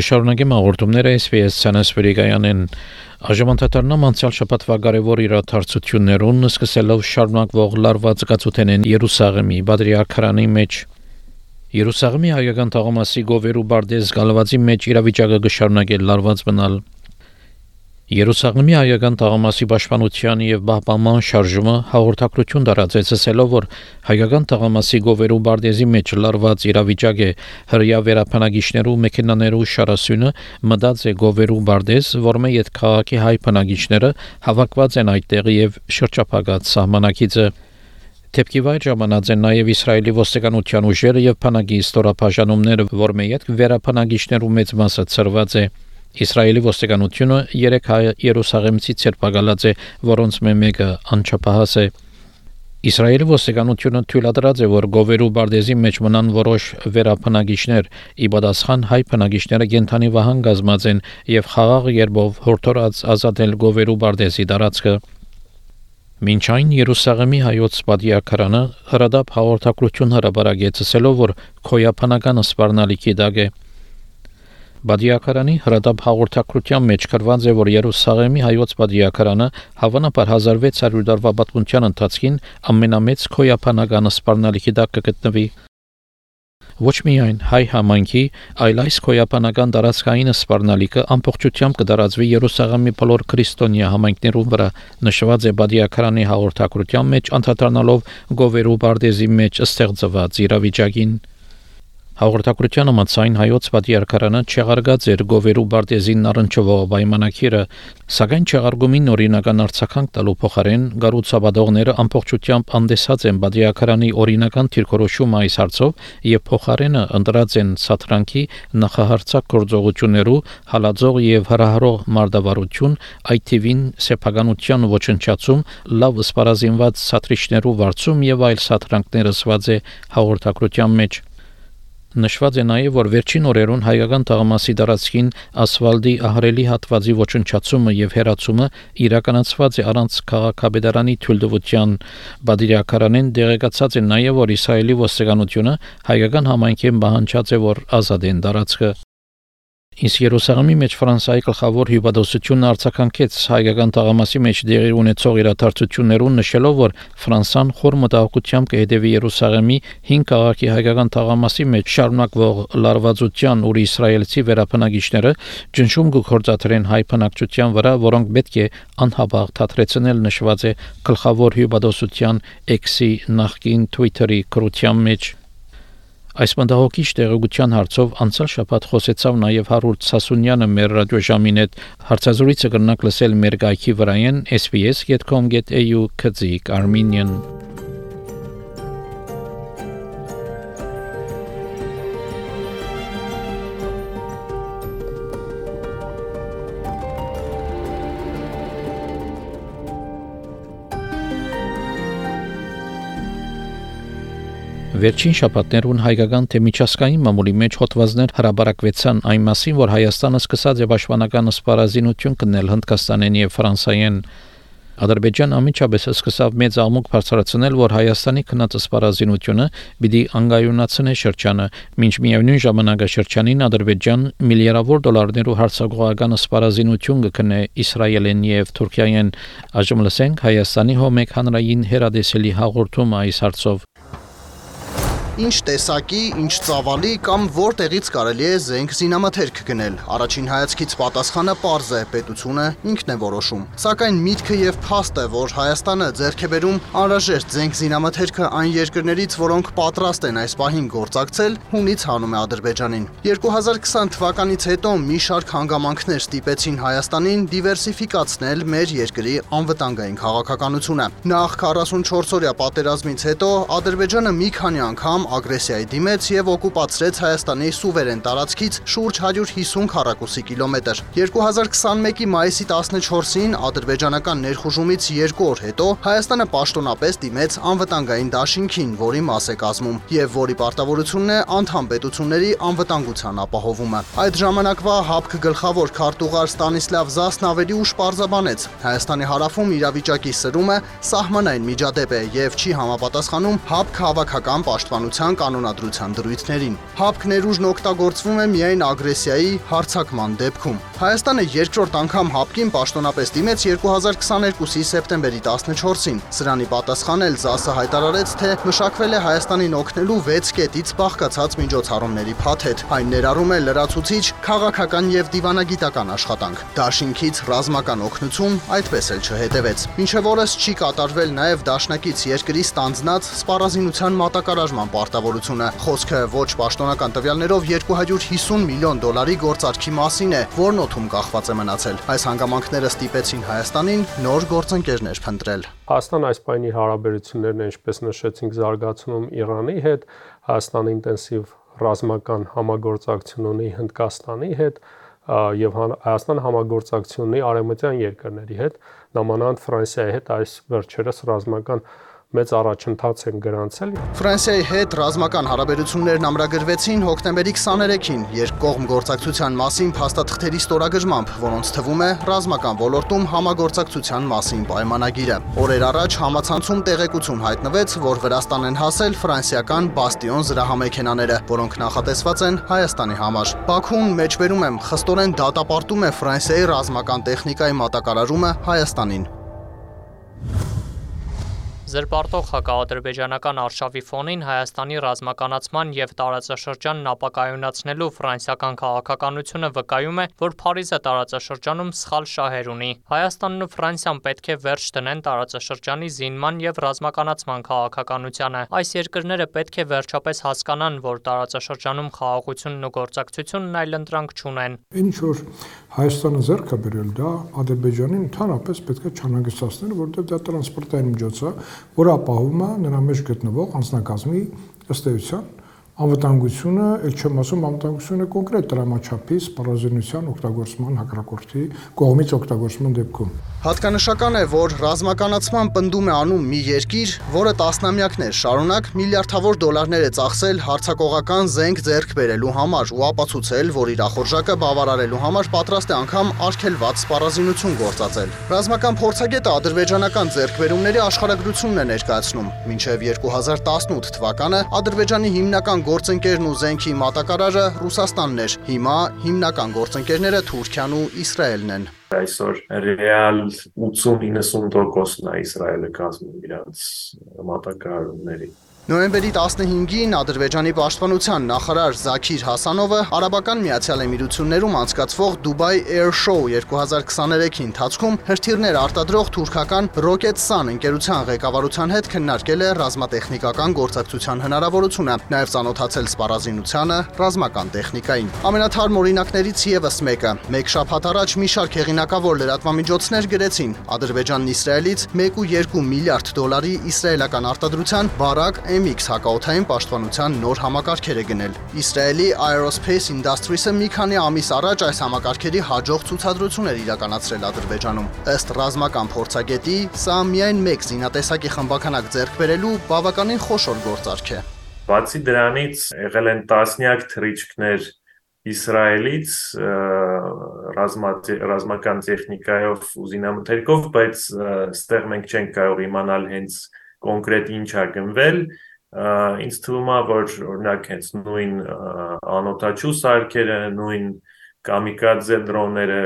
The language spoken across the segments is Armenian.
գշարունակեմ հաղորդումները SPS Սանասվերիգայանեն Աժամանդատարնամ անցյալ շաբաթվա կարևոր իրադարձություններուն սկսելով շարունակվող լարված գացութենեն Երուսաղեմի Բադրիարքարանի մեջ Երուսաղեմի հայկական թաղամասի գովերու բարդեզ գալվածի մեջ իրավիճակը գշարունակել լարված մնալ Երուսաղեմի հայկական թաղամասի պաշտպանության եւ պահպանման շարժումը հաղորդակցություն տարածեց ասելով որ հայկական թաղամասի գովերու բարդեզի մեջ լարված իրավիճակ է հրյա վերապանագիչներու մեքենաներու շարասյունը մտած է գովերու բարդեզ որմե իդ քաղաքի հայ բնակիչները հավաքված են այդտեղ եւ շրջապագած սահմանակիցը Թեպքի վայր ժամանած են նաև Իսրայելի ոստիկանության ուժերը եւ բանակի ստորապաշանումները, որ մեյետ վերապանագիչներու մեծ մասը ծրված է Իսրայելի ոստիկանությունը 3 հայ Երուսաղեմցի ցերպակալած է, որոնց մեկը անչափահաս է։ Իսրայելի ոստիկանությունը թույլատրած է, որ գովերու բարդեզի մեջ մնան որոշ վերապնագիչներ, ի պատասխան հայ բնագիչները գենթանի վահան գազմած են եւ խաղաղ երբով հորթորած ազատել գովերու բարդեզի տարածքը։ Մինչ այն Երուսաղեմի հայոց պատիակարանը հրադապ հաղորդակցություն հրաբարագեց ասելով, որ քոյապանական սպառնալիքի դակ է։ Բադիակարանի հրադապ հաղորդակցության մեջ գրված է, որ Երուսաղեմի հայոց բադիակարանը հավանաբար 1600 տարվա պատմության ընթացքին ամենամեծ քոյապանական սպառնալիքի տակ կգտնվի։ Ոչ միայն հայ համայնքի, այլ այս քոյապանական տարածքային սպառնալիքը ամբողջությամբ կդարածվի Երուսաղեմի բոլոր քրիստոնյա համայնքներում վրա, նշված է Բադիակարանի հաղորդակցության մեջ անդրադառնալով Գովերու Բարդեզի մեջ ստեղծված իրավիճակին։ Հաղորդակցության ամացայն հայոց պատիարքարանը չեղարգած էր գովերու բարտեզին առնչվող պայմանակիրը, սակայն չեղարգումին օրինական արձագանք տալու փոխարեն գառուցաբադողները ամբողջությամբ անդեսած են պատիարքարանի օրինական թիրքորոշումը այս հարցով եւ փոխարենը ընդրած են սաթրանքի նախահարցակ գործողություններու հալածող եւ հրահրող մարդավարություն, թիվին սեփականության ոչնչացում, լավ սպարազինված սատրիչներու վարձում եւ այլ սաթրանքներ ըսված է հաղորդակցության մեջ Նշված է նաև, որ վերջին օրերուն հայկական տաղամասի տարածքին ասֆալտի ահրելի հատվածի ոչնչացումը եւ հերացումը իրականացված է առանց քաղաքաբեդարանի թույլտվության։ Բադիրակարանեն դեղեկացած է նաև, որ Իսրայելի ոստիկանությունը հայկական համայնքին բանջած է, որ ազատեն տարածքը։ Իսկ Երուսաղեմի մեջ Ֆրանսիայի գլխավոր հյուպատոսությունն արձագանքեց հայկական տաղամասի մեջ դերի ունեցող իրադարձություններուն նշելով, որ Ֆրանսան խոր մտահոգությամբ կհետևի Երուսաղեմի 5 քաղաքի հայկական տաղամասի մեջ շարունակվող լարվածության ու իսրայելցի վերապնակիչները ճնշում կգործադրեն հայ բնակչության վրա, որոնք պետք է անհաբաղ թատրեցնել նշված է գլխավոր հյուպատոսության X-ի նախկին Twitter-ի կրության մեջ Այս մտահոգիչ տեղեկության հարցով անցյալ շաբաթ խոսեցավ նաև Հարուրդ Սասունյանը մեր ռադիոժամին հետ հարցազրույցը կրնակ լսել մեր գայքի վրայեն sbs.com.au Վերջին շաբաթներուն հայկական թե միջազգային մամուլի մեջ հոդվածներ հրաբարակվեցան այն մասին, որ Հայաստանը սկսած է պաշտպանական սպառազինություն կնել Հնդկաստանեն եւ Ֆրանսիային։ Ադրբեջան ամիջապես սկսավ մեծ աղմուկ բարձրացնել, որ Հայաստանի քնած սպառազինությունը պիտի անգայունացնե շրջանը, մինչ միևնույն ժամանակաշրջանին Ադրբեջան միլիարդավոր դոլարներու հարցակողական սպառազինություն կքնե Իսրայելեն եւ Թուրքիային։ Այժմ լսենք Հայաստանի հոմեկ հանրային հերադեսելի հաղորդում այս հարցով ինչ տեսակի, ինչ ծավալի կամ որտեղից կարելի է զենք զինամթերք գնել։ Առաջին հայացքից պատասխանը པարզ է, պետությունը ինքն է որոշում։ Սակայն միտքը եւ փաստը, որ Հայաստանը ձեռք է բերում անհրաժեշտ զենք զինամթերքը այն երկրներից, որոնք պատրաստ են այս պահին գործակցել, հունից հանում է Ադրբեջանին։ 2020 թվականից հետո մի շարք հանգամանքներ ստիպեցին Հայաստանին դիվերսիֆիկացնել մեր երկրի անվտանգային քաղաքականությունը։ Նախ 44 օրյա պատերազմից հետո Ադրբեջանը մի քանի անգամ ագրեսիայի դիմեց եւ օկուպացրեց Հայաստանի սուվերեն տարածքից շուրջ 150 քառակուսի կիլոմետր։ 2021-ի մայիսի 14-ին ադրբեջանական ներխուժումից 2 օր հետո Հայաստանը պաշտոնապես դիմեց անվտանգային դաշինքին, որի մաս է կազմում եւ որի պարտավորությունն է անդամ պետությունների անվտանգության ապահովումը։ Այդ ժամանակվա ՀԱՊԿ գլխավոր քարտուղար Ստանիսլավ Զասն ավելի ուշ պարզաբանեց. Հայաստանի հարավում իրավիճակի սրումը սահմանային միջադեպ է եւ չի համապատասխանում ՀԱՊԿ հավաքական պաշտպանության պաշտպանության կանոնադրության դրույթներին։ ՀԱՊԿ ներուժն օգտագործվում է միայն ագրեսիայի հարձակման դեպքում։ Հայաստանը երկրորդ անգամ ՀԱՊԿ-ին պաշտոնապես դիմեց 2022-ի սեպտեմբերի 14-ին։ Սրանի պատասխանել ԶԱՍ-ը հայտարարեց, թե մշակվել է Հայաստանին օգնելու 6 կետից բաղկացած միջոցառումների փաթեթ։ Այն ներառում է լրացուցիչ, քաղաքական եւ դիվանագիտական աշխատանք։ Դաշինքից ռազմական օգնություն այդպես էլ չհետևեց։ Մինչև օրս չի կատարվել նաեւ դաշնակից երկրի ստանձնած սպառազինության մատակարարման պարտավորությունը։ Խոսքը ոչ պաշտոնական տվյալներով 250 միլիոն դոլարի գործարքի մասին է, որն օթում կախված է մնացել։ Այս հանգամանքները ստիպեցին Հայաստանին նոր գործընկերներ փնտրել։ Հայաստան այս պայմանի հարաբերություններն ինչպես նշեցինք զարգացնում Իրանի հետ, Հայաստանը ինտենսիվ ռազմական համագործակցություն ունի Հնդկաստանի հետ եւ Հայաստան համագործակցություն ունի արևմտյան երկրների հետ, նամանավանդ Ֆրանսիայի հետ այս վերջերս ռազմական մեծ առաջընթաց են գրանցել։ Ֆրանսիայի հետ ռազմական հարաբերություններն ամրագրվեցին հոկտեմբերի 23-ին երկկողմ գործակցության մասին փաստաթղթերի ստորագրմամբ, որոնց թվում է ռազմական ոլորտում համագործակցության մասին պայմանագիրը։ Օրեր առաջ համացանցում տեղեկություն հայտնվեց, որ Վրաստան են հասել ֆրանսիական Բաստիոն զրահամեքենաները, որոնք նախատեսված են Հայաստանի համար։ Բաքուն մեջբերում եմ խստորեն դատապարտում է Ֆրանսիայի ռազմական տեխնիկայի մատակարարումը Հայաստանին։ Զրպարտող հակաադրբեջանական արշավի ֆոնին Հայաստանի ռազմականացման եւ տարածաշրջանն ապակայունացնելու ֆրանսիական քաղաքականությունը վկայում է, որ Փարիզը տարածաշրջանում սխալ շահեր ունի։ Հայաստանն ու Ֆրանսիան պետք է վերջ դնեն տարածաշրջանի զինման եւ ռազմականացման քաղաքականությանը։ Այս երկրները պետք է վերջապես հասկանան, որ տարածաշրջանում խաղաղությունն ու գործակցությունն այլընտրանք չունեն։ Ինչ որ Հայաստանը ձեռք է բերել դա Ադրբեջանին ընդհանրապես պետք է չանհանգստացնել, որովհետեւ դա տրանսպորտային միջոց է, որը ապահովում է նրա մեջ գտնվող անձնակազմի ըստ էության անվտանգությունը, ել չեմ ասում անվտանգությունը կոնկրետ դրամաչափի սպառազինության օգտագործման հակառակորդի կողմից օգտագործման դեպքում։ Հատկանշական է, որ ռազմականացման պնդում է անում մի երկիր, որը տասնամյակներ շարունակ միլիարդավոր դոլարներ է ծախսել հարցակողական զենք ձեռք բերելու համար ու ապացուցել, որ իր ախորժակը բավարարելու համար պատրաստ է անգամ արգելված սպառազինություն գործածել։ Ռազմական փորձագետը ադրբեջանական ձեռքբերումների աշխարհագրությունն է ներկայացնում։ Մինչև 2018 թվականը Ադրբեջանի հիմնական գործընկերն ու զենքի մատակարարը Ռուսաստանն էր։ Հիմա հիմնական գործընկերները Թուրքիան ու Իսրայելն են այսօր ռեալ 80-90%-ն է Իսրայելը կազմում իրանց մատակարարումների Նոյեմբերի 15-ին Ադրբեջանի պաշտպանության նախարար Զաքիր Հասանովը Արաբական Միացյալ Էմիրություններում անցկացվող Dubai Air Show 2023-ի ընթացքում հրթիռներ արտադրող թուրքական Rocket Sun ընկերության ղեկավարության հետ քննարկել է ռազմատեխնիկական գործակցության հնարավորությունը, նաև ծանոթացել սպառազինությանը, ռազմական տեխնիկային։ Ամենաթարմ օրինակներից եւս մեկը։ Մեկ շաբաթ առաջ մի շարք հեղինակավոր լրատվամիջոցներ գրեցին. Ադրբեջանն Իսրայելից 1.2 միլիարդ դոլարի իսրայելական արտադրության բարակ MX հակաօթային պաշտպանության նոր համակարգեր է գնել։ Իսրայելի Aerospace Industries-ը մի քանի ամիս առաջ այս համակարգերի հաջող ցուցադրություն էր իրականացրել Ադրբեջանում։ Ըստ ռազմական փորձագետի, սա միայն մեկ զինատեսակի խմբականակ ձեռք բերելու բավականին խոշոր գործարք է։ Բացի դրանից եղել են տասնյակ թռիչքներ Իսրայելից ռազմական տեխնիկայով ու զինամթերքով, բայց ստեղ մենք չենք կարող իմանալ հենց կոնկրետ ինչ է գնվել, ինձ թվում է որ օրինակ հենց նույն անօթաչու սարքերը, նույն կամիկադզե դրոնները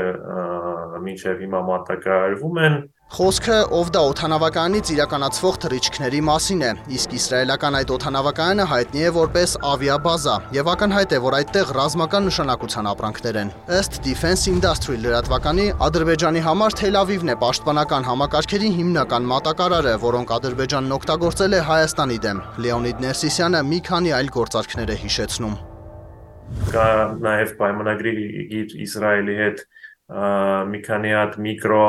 մինչև հիմա մատակարարվում են Խոսքը ով դա օթանավականից իրականացվող թռիչքների մասին է, իսկ իսրայելական այդ օթանավակայանը հայտնի է որպես ավիաբազա եւ ակնհայտ է, որ այդտեղ ռազմական նշանակության ապրանքներ են։ Ըստ Defense Industry լրատվականի Ադրբեջանի համար Թել Ավիվն է պաշտպանական համակարգերի հիմնական մատակարարը, որոնք Ադրբեջանն օգտագործել է Հայաստանի դեմ։ Լեոնիդ Ներսիսյանը մի քանի այլ գործարքներ է հիշեցնում։ Կա նաև պայմանագրի Իսրայելի հետ մի քանի հատ միկրո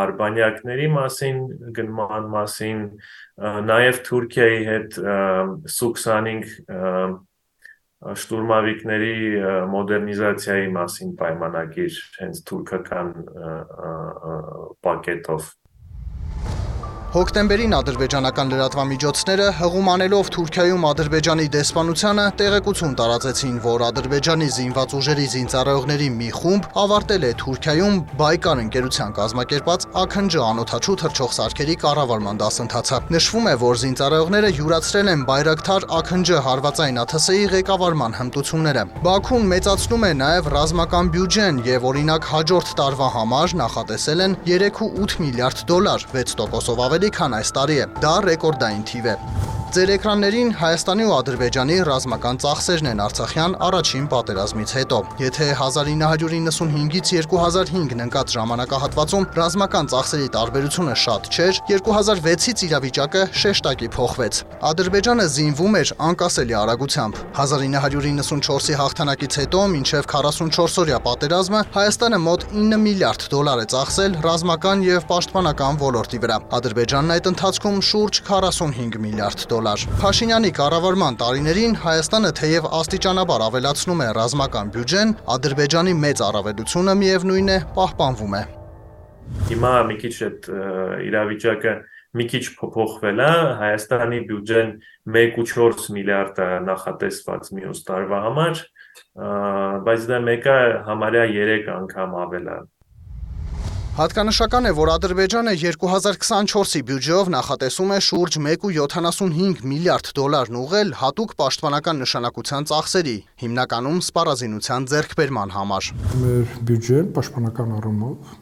արբանյակների մասին, գնման մասին, նաև Թուրքիայի հետ Սուքսանինգ շտուրմավիկների մոդեռնիզացիայի մասին պայմանագիր հենց թուրքական պակետով Հոկտեմբերին ադրբեջանական լրատվամիջոցները հղում անելով Թուրքիայում Ադրբեջանի դեսպանությանը տեղեկություն տարածեցին, որ Ադրբեջանի զինված ուժերի զինծառայողների մի խումբ ավարտել է Թուրքիայում Բայկար ընկերության կազմակերպած ԱՔՆՋ անօթաչու թռչող սարքերի կառավարման դասընթացը։ Նշվում է, որ զինծառայողները յուրացրել են Բայրակթար ԱՔՆՋ հարվածային ԱԹՍ-ի ղեկավարման հմտությունները։ Բաքուն մեծացնում է նաև ռազմական բյուջեն եւ օրինակ հաջորդ տարվա համար նախատեսել են 3.8 միլիարդ դոլար, 6%-ով ավելի ավելի քան այս տարի է։ Դա ռեկորդային թիվ է։ Ձեր էկրաններին Հայաստանի ու Ադրբեջանի ռազմական ծախսերն են Արցախյան առաջին պատերազմից հետո։ Եթե 1995-ից 2005-ն ընկած ժամանակահատվածում ռազմական ծախսերի տարբերությունը շատ չէր, 2006-ից իրավիճակը շեշտակի փոխվեց։ Ադրբեջանը զինվում էր անկասելի արագությամբ։ 1994-ի հաղթանակից հետո մինչև 44-օրյա պատերազմը Հայաստանը մոտ 9 միլիարդ դոլար է ծախսել ռազմական եւ պաշտպանական ոլորտի վրա։ Ադրբեջանն այդ ընթացքում շուրջ 45 միլիարդ դոլար դոլար։ Փաշինյանի կառավարման տարիներին Հայաստանը թեև աստիճանաբար ավելացնում է ռազմական բյուջեն, Ադրբեջանի մեծ առավելությունը միևնույն է պահպանվում է։ Հիմա մի քիչ այդ իրավիճակը մի քիչ փոփոխվել է, Հայաստանի բյուջեն 1.4 միլիարդ է նախատեսված մյուս տարվա համար, բայց դա մեկը համարյա 3 անգամ ավել է Հատկանշական է, որ Ադրբեջանը 2024-ի բյուջեով նախատեսում է շուրջ 1.75 միլիարդ դոլարն ուղղել հատուկ պաշտպանական նշանակության ծախսերի, հիմնականում սպառազինության ձեռքբերման համար։ Մեր բյուջեն պաշտպանական առումով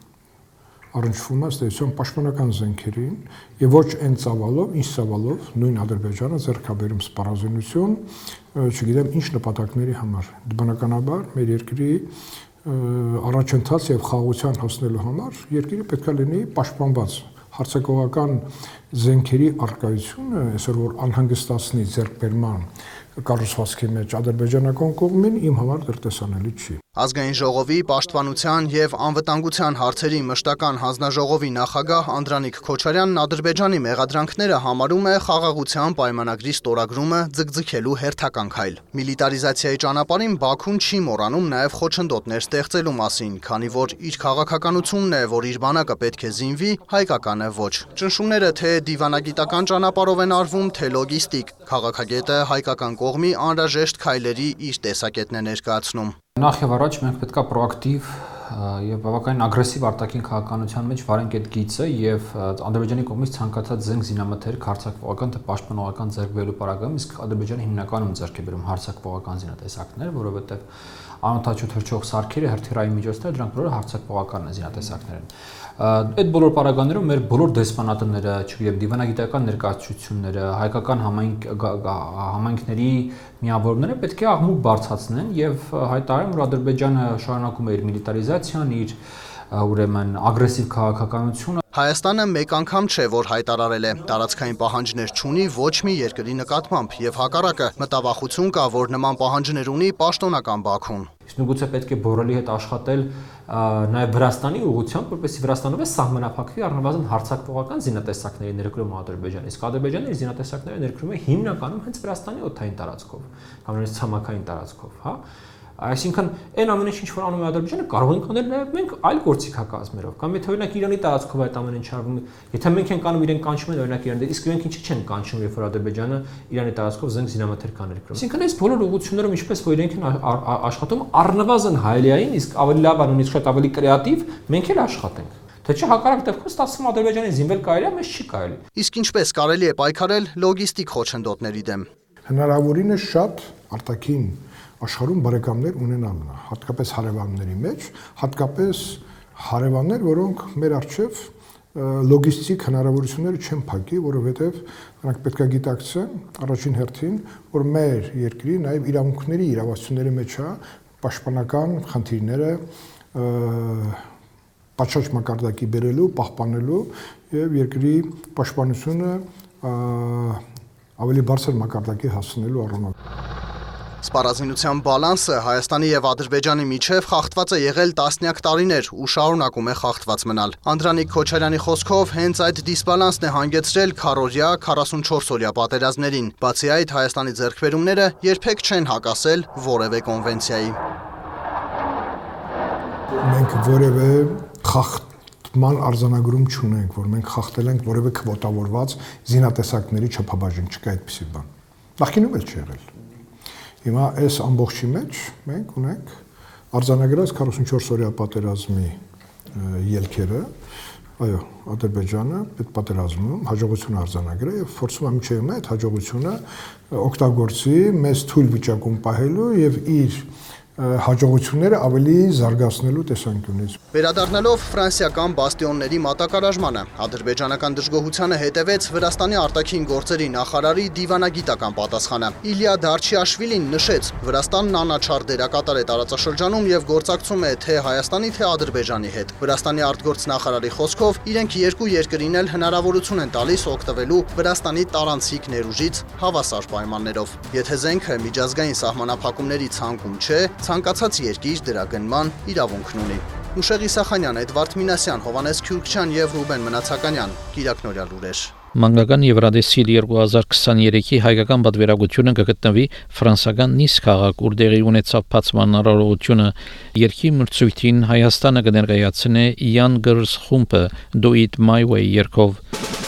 առնչվում է ստեցիոն պաշտպանական զենքերին եւ ոչ այն ծավալով, ինչ ծավալով նույն Ադրբեջանը ձեռքաբերում սպառազինություն, չգիտեմ ինչ նպատակների համար։ Բնականաբար մեր երկրի առաջընթաց եւ խաղաղության հասնելու համար երկիրը պետք է լինի պաշտպանված հարցակողական զենքերի արկայությունը այսօր որ անհանգստացնի ձեռքբերման կառուցվածքի մեջ ադրբեջանական կողմին իմ համար դեռ տեսանելի չի Ազգային ժողովի պաշտպանության եւ անվտանգության հարցերի մշտական հանձնաժողովի նախագահ Անդրանիկ Քոչարյանն Ադրբեջանի մեղադրանքները համարում է խաղաղության պայմանագրի ստորագրումը ձգձգելու հերթական քայլ։ Միլիտարիզացիայի ճանապարհին Բաքուն չի մոռանում նաեւ խոչընդոտներ ստեղծելու մասին, քանի որ իր քաղաքականությունն է, որ իր բանակը պետք է զինվի, հայկականը ոչ։ Ճնշումները թե դիվանագիտական ճանապարհով են արվում, թե լոգիստիկ։ Քաղաքագետը հայկական կողմի անհրաժեշտ քայլերի իր տեսակետն է ներկայացնում։ Նախ եւ առաջ մենք պետքա պրոակտիվ եւ բավականին ագրեսիվ արտաքին քաղաքականության մեջ վարենք այդ գիծը եւ Ադրբեջանի կողմից ցանկացած զենք զինամթերք հարցակողական թե պաշտպանողական ձեռքբերելու պարագայում իսկ Ադրբեջանը հիմնականում ձեռք է բերում հարցակողական զինատեսակներ, որովհետեւ անօթաչու թրջող սարքերը հրթիռային միջոցները դրանք բոլորը հարցակողական զինատեսակներ են։ Այդ բոլոր պարագաներում մեր բոլոր դեսպանատները, չգիտեմ, դիվանագիտական ներկայացությունները, հայկական համայնք համայնքների միավորները պետք է աղմուկ բարձրացնեն եւ հայտարարեն, որ Ադրբեջանը շարունակում է իր միլիտարիզացիան, իր ուրեմն ագրեսիվ քաղաքականությունը Հայաստանը մեկ անգամ չէ, որ հայտարարել է. Տարածքային պահանջներ չունի ոչ մի երկրի նկատմամբ եւ հակառակը մտավախություն կա, որ նման պահանջներ ունի պաշտոնական Բաքուն։ Իսկ նույնիսկ պետք է բորելի հետ աշխատել նաև Վրաստանի ուղղությամբ, որպեսզի Վրաստանով է սահմանափակվի առնվազն հարցակողական զինատեսակների ներկրումը Ադրբեջանի։ Իսկ Ադրբեջանը իր զինատեսակները ներկրում է հիմնականում հենց Վրաստանի օթային տարածքով, կամ նույնիսկ ցամաքային տարածքով, հա։ Այսինքն այն ամենը ինչ որ անում է Ադրբեջանը կարող ենք անել նաև մենք այլ գործիքակազմերով կամ եթե օրինակ Իրանի տարածքով այդ ամեն ինչ արվում եթե մենք ենք անում իրեն կանչում են օրինակ Իրան իսկ իրենք ինչի չեն կանչում երբ որ Ադրբեջանը Իրանի տարածքով զենք զինամթերք աներ կրում Այսինքն այս բոլոր ուղղություններում ինչպես որ իրենք են աշխատում առնվազն հայլիային իսկ ավելի լավ անունից շատ ավելի կրեատիվ մենք էլ աշխատենք Թե չէ հակառակ դեպքում ստացվում Ադրբեջանի զինվել կարելի է, մեզ չի կարելի։ Իսկ ինչպես կարելի է պայքարել լոգիստիկ խոչընդոտների դեմ։ Հնարավորինս շատ արտաքին աշխարհում բարեկամներ ունենալն է, հատկապես հարևանների մեջ, հատկապես հարևաններ, որոնք մեր արժև լոգիստիկ հնարավորությունները չեն փակի, որովհետև նրանք պետք է գիտակցեն առաջին հերթին, որ մեր երկրի նաև իրավունքների իրավասությունների մեջ է պաշտպանական խնդիրները պատշաճ մակարդակի բերելու, պահպանելու եւ երկրի պաշտպանությունը ավելի բարձր մակարդակի հասցնելու առումով Սպառազինության բալանսը Հայաստանի եւ Ադրբեջանի միջև խախտված է եղել տասնյակ տարիներ ու շարունակում է խախտված մնալ։ Անդրանիկ Քոչարյանի խոսքով հենց այդ դիսբալանսն է հանգեցրել քարորյա 44-օրյա պատերազմներին։ Բացի այդ, Հայաստանի ձեռքբերումները երբեք չեն հակասել որևէ կոնվենցիայի։ Մենք որևէ խախտ ման արձանագրում չունենք, որ մենք խախտել ենք որևէ քվոտավորված զինատեսակների չափաբաժին, չկա այդպիսի բան։ Նախկինում էլ չի եղել։ Հիմա այս ամբողջի մեջ մենք ունենք արձանագրած 44 օրյա պատերազմի ելքերը, այո, Ադրբեջանը այդ պատերազմում հաջողություն արձանագրել եւ փորձում է միջև այդ հաջողությունը օգտագործի մեծ թույլ վիճակում պահելու եւ իր հաջողությունները ավելի զարգացնելու տեսանկյունից։ Վերադառնալով ֆրանսիական բաստիոնների մատակարարժմանը, ադրբեջանական դժգոհությանը հետևեց Վրաստանի արտաքին գործերի նախարարի դիվանագիտական պատասխանը։ Իլիա Դարչիաշվիլին նշեց, Վրաստանն անաչառ դերակատար է տարածաշրջանում եւ գործակցում է թե Հայաստանի, թե Ադրբեջանի հետ։ Վրաստանի արտգործ նախարարի խոսքով իրենք երկու երկրին էլ հնարավորություն են տալիս օգտվելու Վրաստանի տարանցիկ ներուժից հավասար պայմաններով։ Եթե զենքը միջազգային սահմանափակումների ցանկում չէ, ցանկացած երկիր դրա գնման իրավունքն ունի։ Ուշեղ Իսախանյան, Էդվարդ Մինասյան, Հովանես Քյուրքչյան եւ Ռուբեն Մնացականյան։ Կիրակնորյա լուրեր։ Մանկական Եվրադեսիլ 2023-ի հայկական պատվիրակությունը կգտնվի ֆրանսական Նիս քաղաք, ուր տեղի ունեցավ բացման առողջությունը երկի մրցույթին Հայաստանը կներկայացնե Young Girls խումբը Do It My Way երգով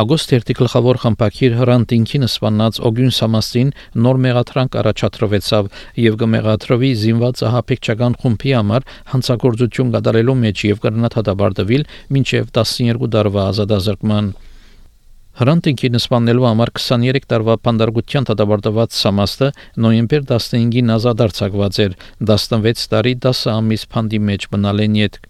Ագոստ 1-ի գլխավոր խմբակիր Հրանտինքին սպանած Օգյուն Սամաստին նոր մեղադրանք առաջադրվեցավ եւ կմեղադրվի զինված ահապեկչական խումբի համար հանցագործություն կատարելու մեջ եւ կրնաթադաբարդվել մինչեւ 12 տարվա ազատազրկման։ Հրանտինքին սպանելու համար 23 տարվա փանդարգության դատավարտված Սամաստը նոյեմբեր 15-ին ազատ արձակված էր 16 տարի 10 ամիս փանդի մեջ մնալեն յետ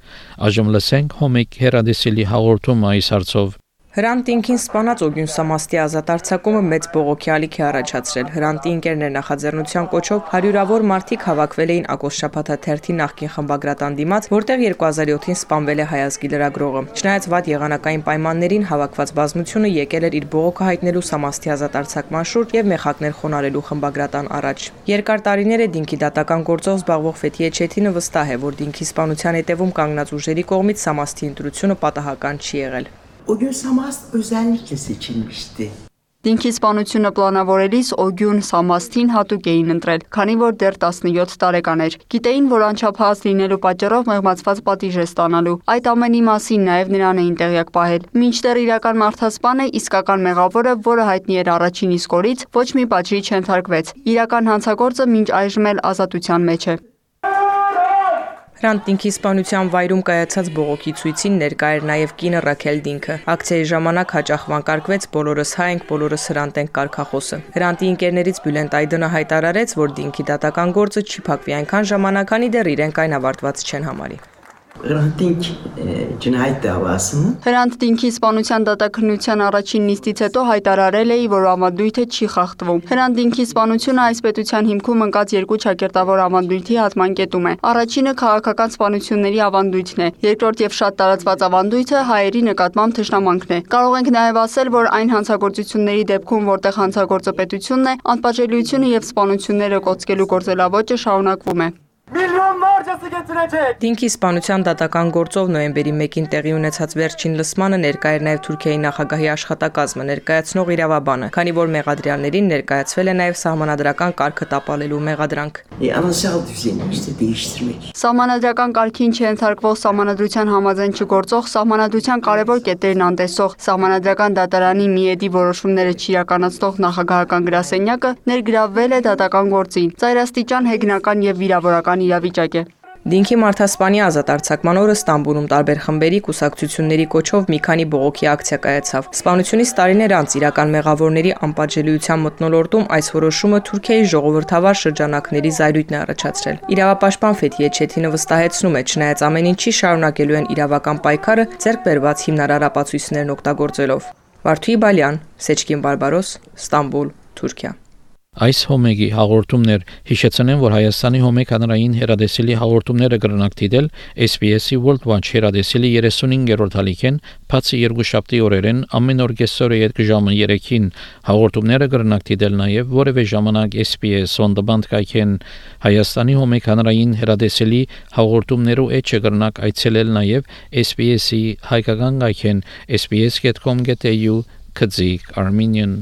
այժմ լսենք հոմիկ հերադեսելի հաղորդում այս հարցով Հրանտ ինքին սպանած Օգյուն Սամաստի ազատարձակումը մեծ բողոքի ալիք է առաջացրել։ Հրանտի ինկերներ նախաձեռնության կոչով հարյուրավոր մարդիկ հավաքվել էին Ակոս Շապաթաթերթի նախկին խմբագրատան դիմաց, որտեղ 2007-ին սպանվել է հայազգի լրագրողը։ Չնայած վատ եղանակային պայմաններին հավաքված բազմությունը եկել էր իր բողոքը հայտնելու Սամաստի ազատարձակման շուրջ եւ մեխակներ խոնարելու խմբագրատան առաջ։ Երկար տարիներ է Դինքի դատական գործով զբաղվող Ֆեթիե Չեթինը վստահ է, որ Դինքի սպանության հետևում կանգնած ուժերի կողմից Սամաստի ընտրությունը պատահական չի եղել։ Օգյուն Սամաստ özellikle seçilmişti. Դինքի սպանությունը պլանավորելիս Օգյուն Սամաստին հատուկ էին ընտրել, քանի որ դեռ 17 տարեկան էր։ Գիտեին, որ անչափահաս լինելու պատճառով մեղմացված պատիժ է ստանալու։ Այդ ամենի մասին նաև նրան էին տեղյակ պահել։ Մինչդեռ իրական մարդասպանը, իսկական մեղավորը, որը հայտնի էր առաջին իսկ օրից, ոչ մի պատժի չընթարկվեց։ Իրական հանցագործը մինչ այժմ էլ ազատության մեջ է։ Հրանտ Դինքի սպանության վայրում կայացած բողոքի ցույցին ներկա էր նաև կինը Ռաքել Դինքը։ Ակցիայի ժամանակ հաճախ վանկարկվեց բոլորս հայ ենք, բոլորս հրանտ ենք կարգախոսը։ Հրանտի ընկերներից Բյուլենտ Այդոնը հայտարարեց, որ Դինքի դատական գործը չի փակվի այնքան ժամանակ, քանի դեռ իրենք այն ավարտված չեն համարի։ Հրանտինք ջնայտ դավասը Հրանտ Դինքի սպանության դատաքննության առաջին նիստից հետո հայտարարել էի, որ ավանդույթը չի խախտվում։ Հրանտ Դինքի սպանությունը այս պետության հիմքում ընկած երկու ճակերտավոր ավանդույթի հատման կետում է։ Առաջինը քաղաքական սպանությունների ավանդույթն է, երկրորդ եւ շատ տարածված ավանդույթը հայերի նկատմամբ թշնամանքն է։ Կարող ենք նաեւ ասել, որ այն հանցագործությունների դեպքում, որտեղ հանցագործը պետությունն է, անպատժելիությունը եւ սպանությունները կոծկելու գործելավոճը շարունակվում է։ Դինքի սպանության դատական գործով նոյեմբերի 1-ին տեղի ունեցած վերջին լսմանը ներկա էր նաև Թուրքիայի նախագահի աշխատակազմը ներկայացնող իրավաբանը, քանի որ մեղադրյալներին ներկայացվել է նաև սահմանադրական կարգը տապալելու մեղադրանք։ Սահմանադրական կարգին չընթարկվող սահմանադրության համաձայն չգործող սահմանադրության կարևոր կետերն անտեսող սահմանադրական դատարանի միեդի որոշումները չիրականացնող նախագահական գրասենյակը ներգրավվել է դատական գործին։ Ծայրաստիճան հեգնական եւ վիրավորական իրավիճակ է։ Դինքի մարդասպանի ազատարձակման օրը Ստամբուլում տարբեր խմբերի կուսակցությունների կոչով մի քանի բողոքի ակցիա կայացավ։ Սպանությունից տարիներ անց իրական մեղավորների անպատժելիության մտնոլորտում այս որոշումը Թուրքիայի ժողովրդավար շրջանակների զայրույթն է առաջացրել։ Իրավապաշտպան Ֆեթիե Չեթինը վստահեցնում է, չնայած ամեն ինչի շարունակելու են իրավական պայքարը ձեռք բերված հիմնարար ապացույցներն օգտագործելով։ Վարդուհի Բալյան, Սեչկին Բարբարոս, Ստամբուլ, Թուրքիա։ Այս հոմեգի հաղորդումներ հիշեցնեն, որ Հայաստանի հոմեգ հանրային հերադեսիլի հաղորդումները կրնակ դիտել SBS-ի World Watch հերադեսիլի 35-րդ հալիքեն բացի երկուշաբթի օրերեն ամեն օր կեսօրը յետ ժամը 3-ին հաղորդումները կրնակ դիտել նաև որևէ ժամանակ SBS on demand կայքեն Հայաստանի հոմեգ հանրային հերադեսիլի հաղորդումներու էջը կրնակ այցելել նաև SBS-ի հայկական կայքեն sbs.com.au քծիկ Armenian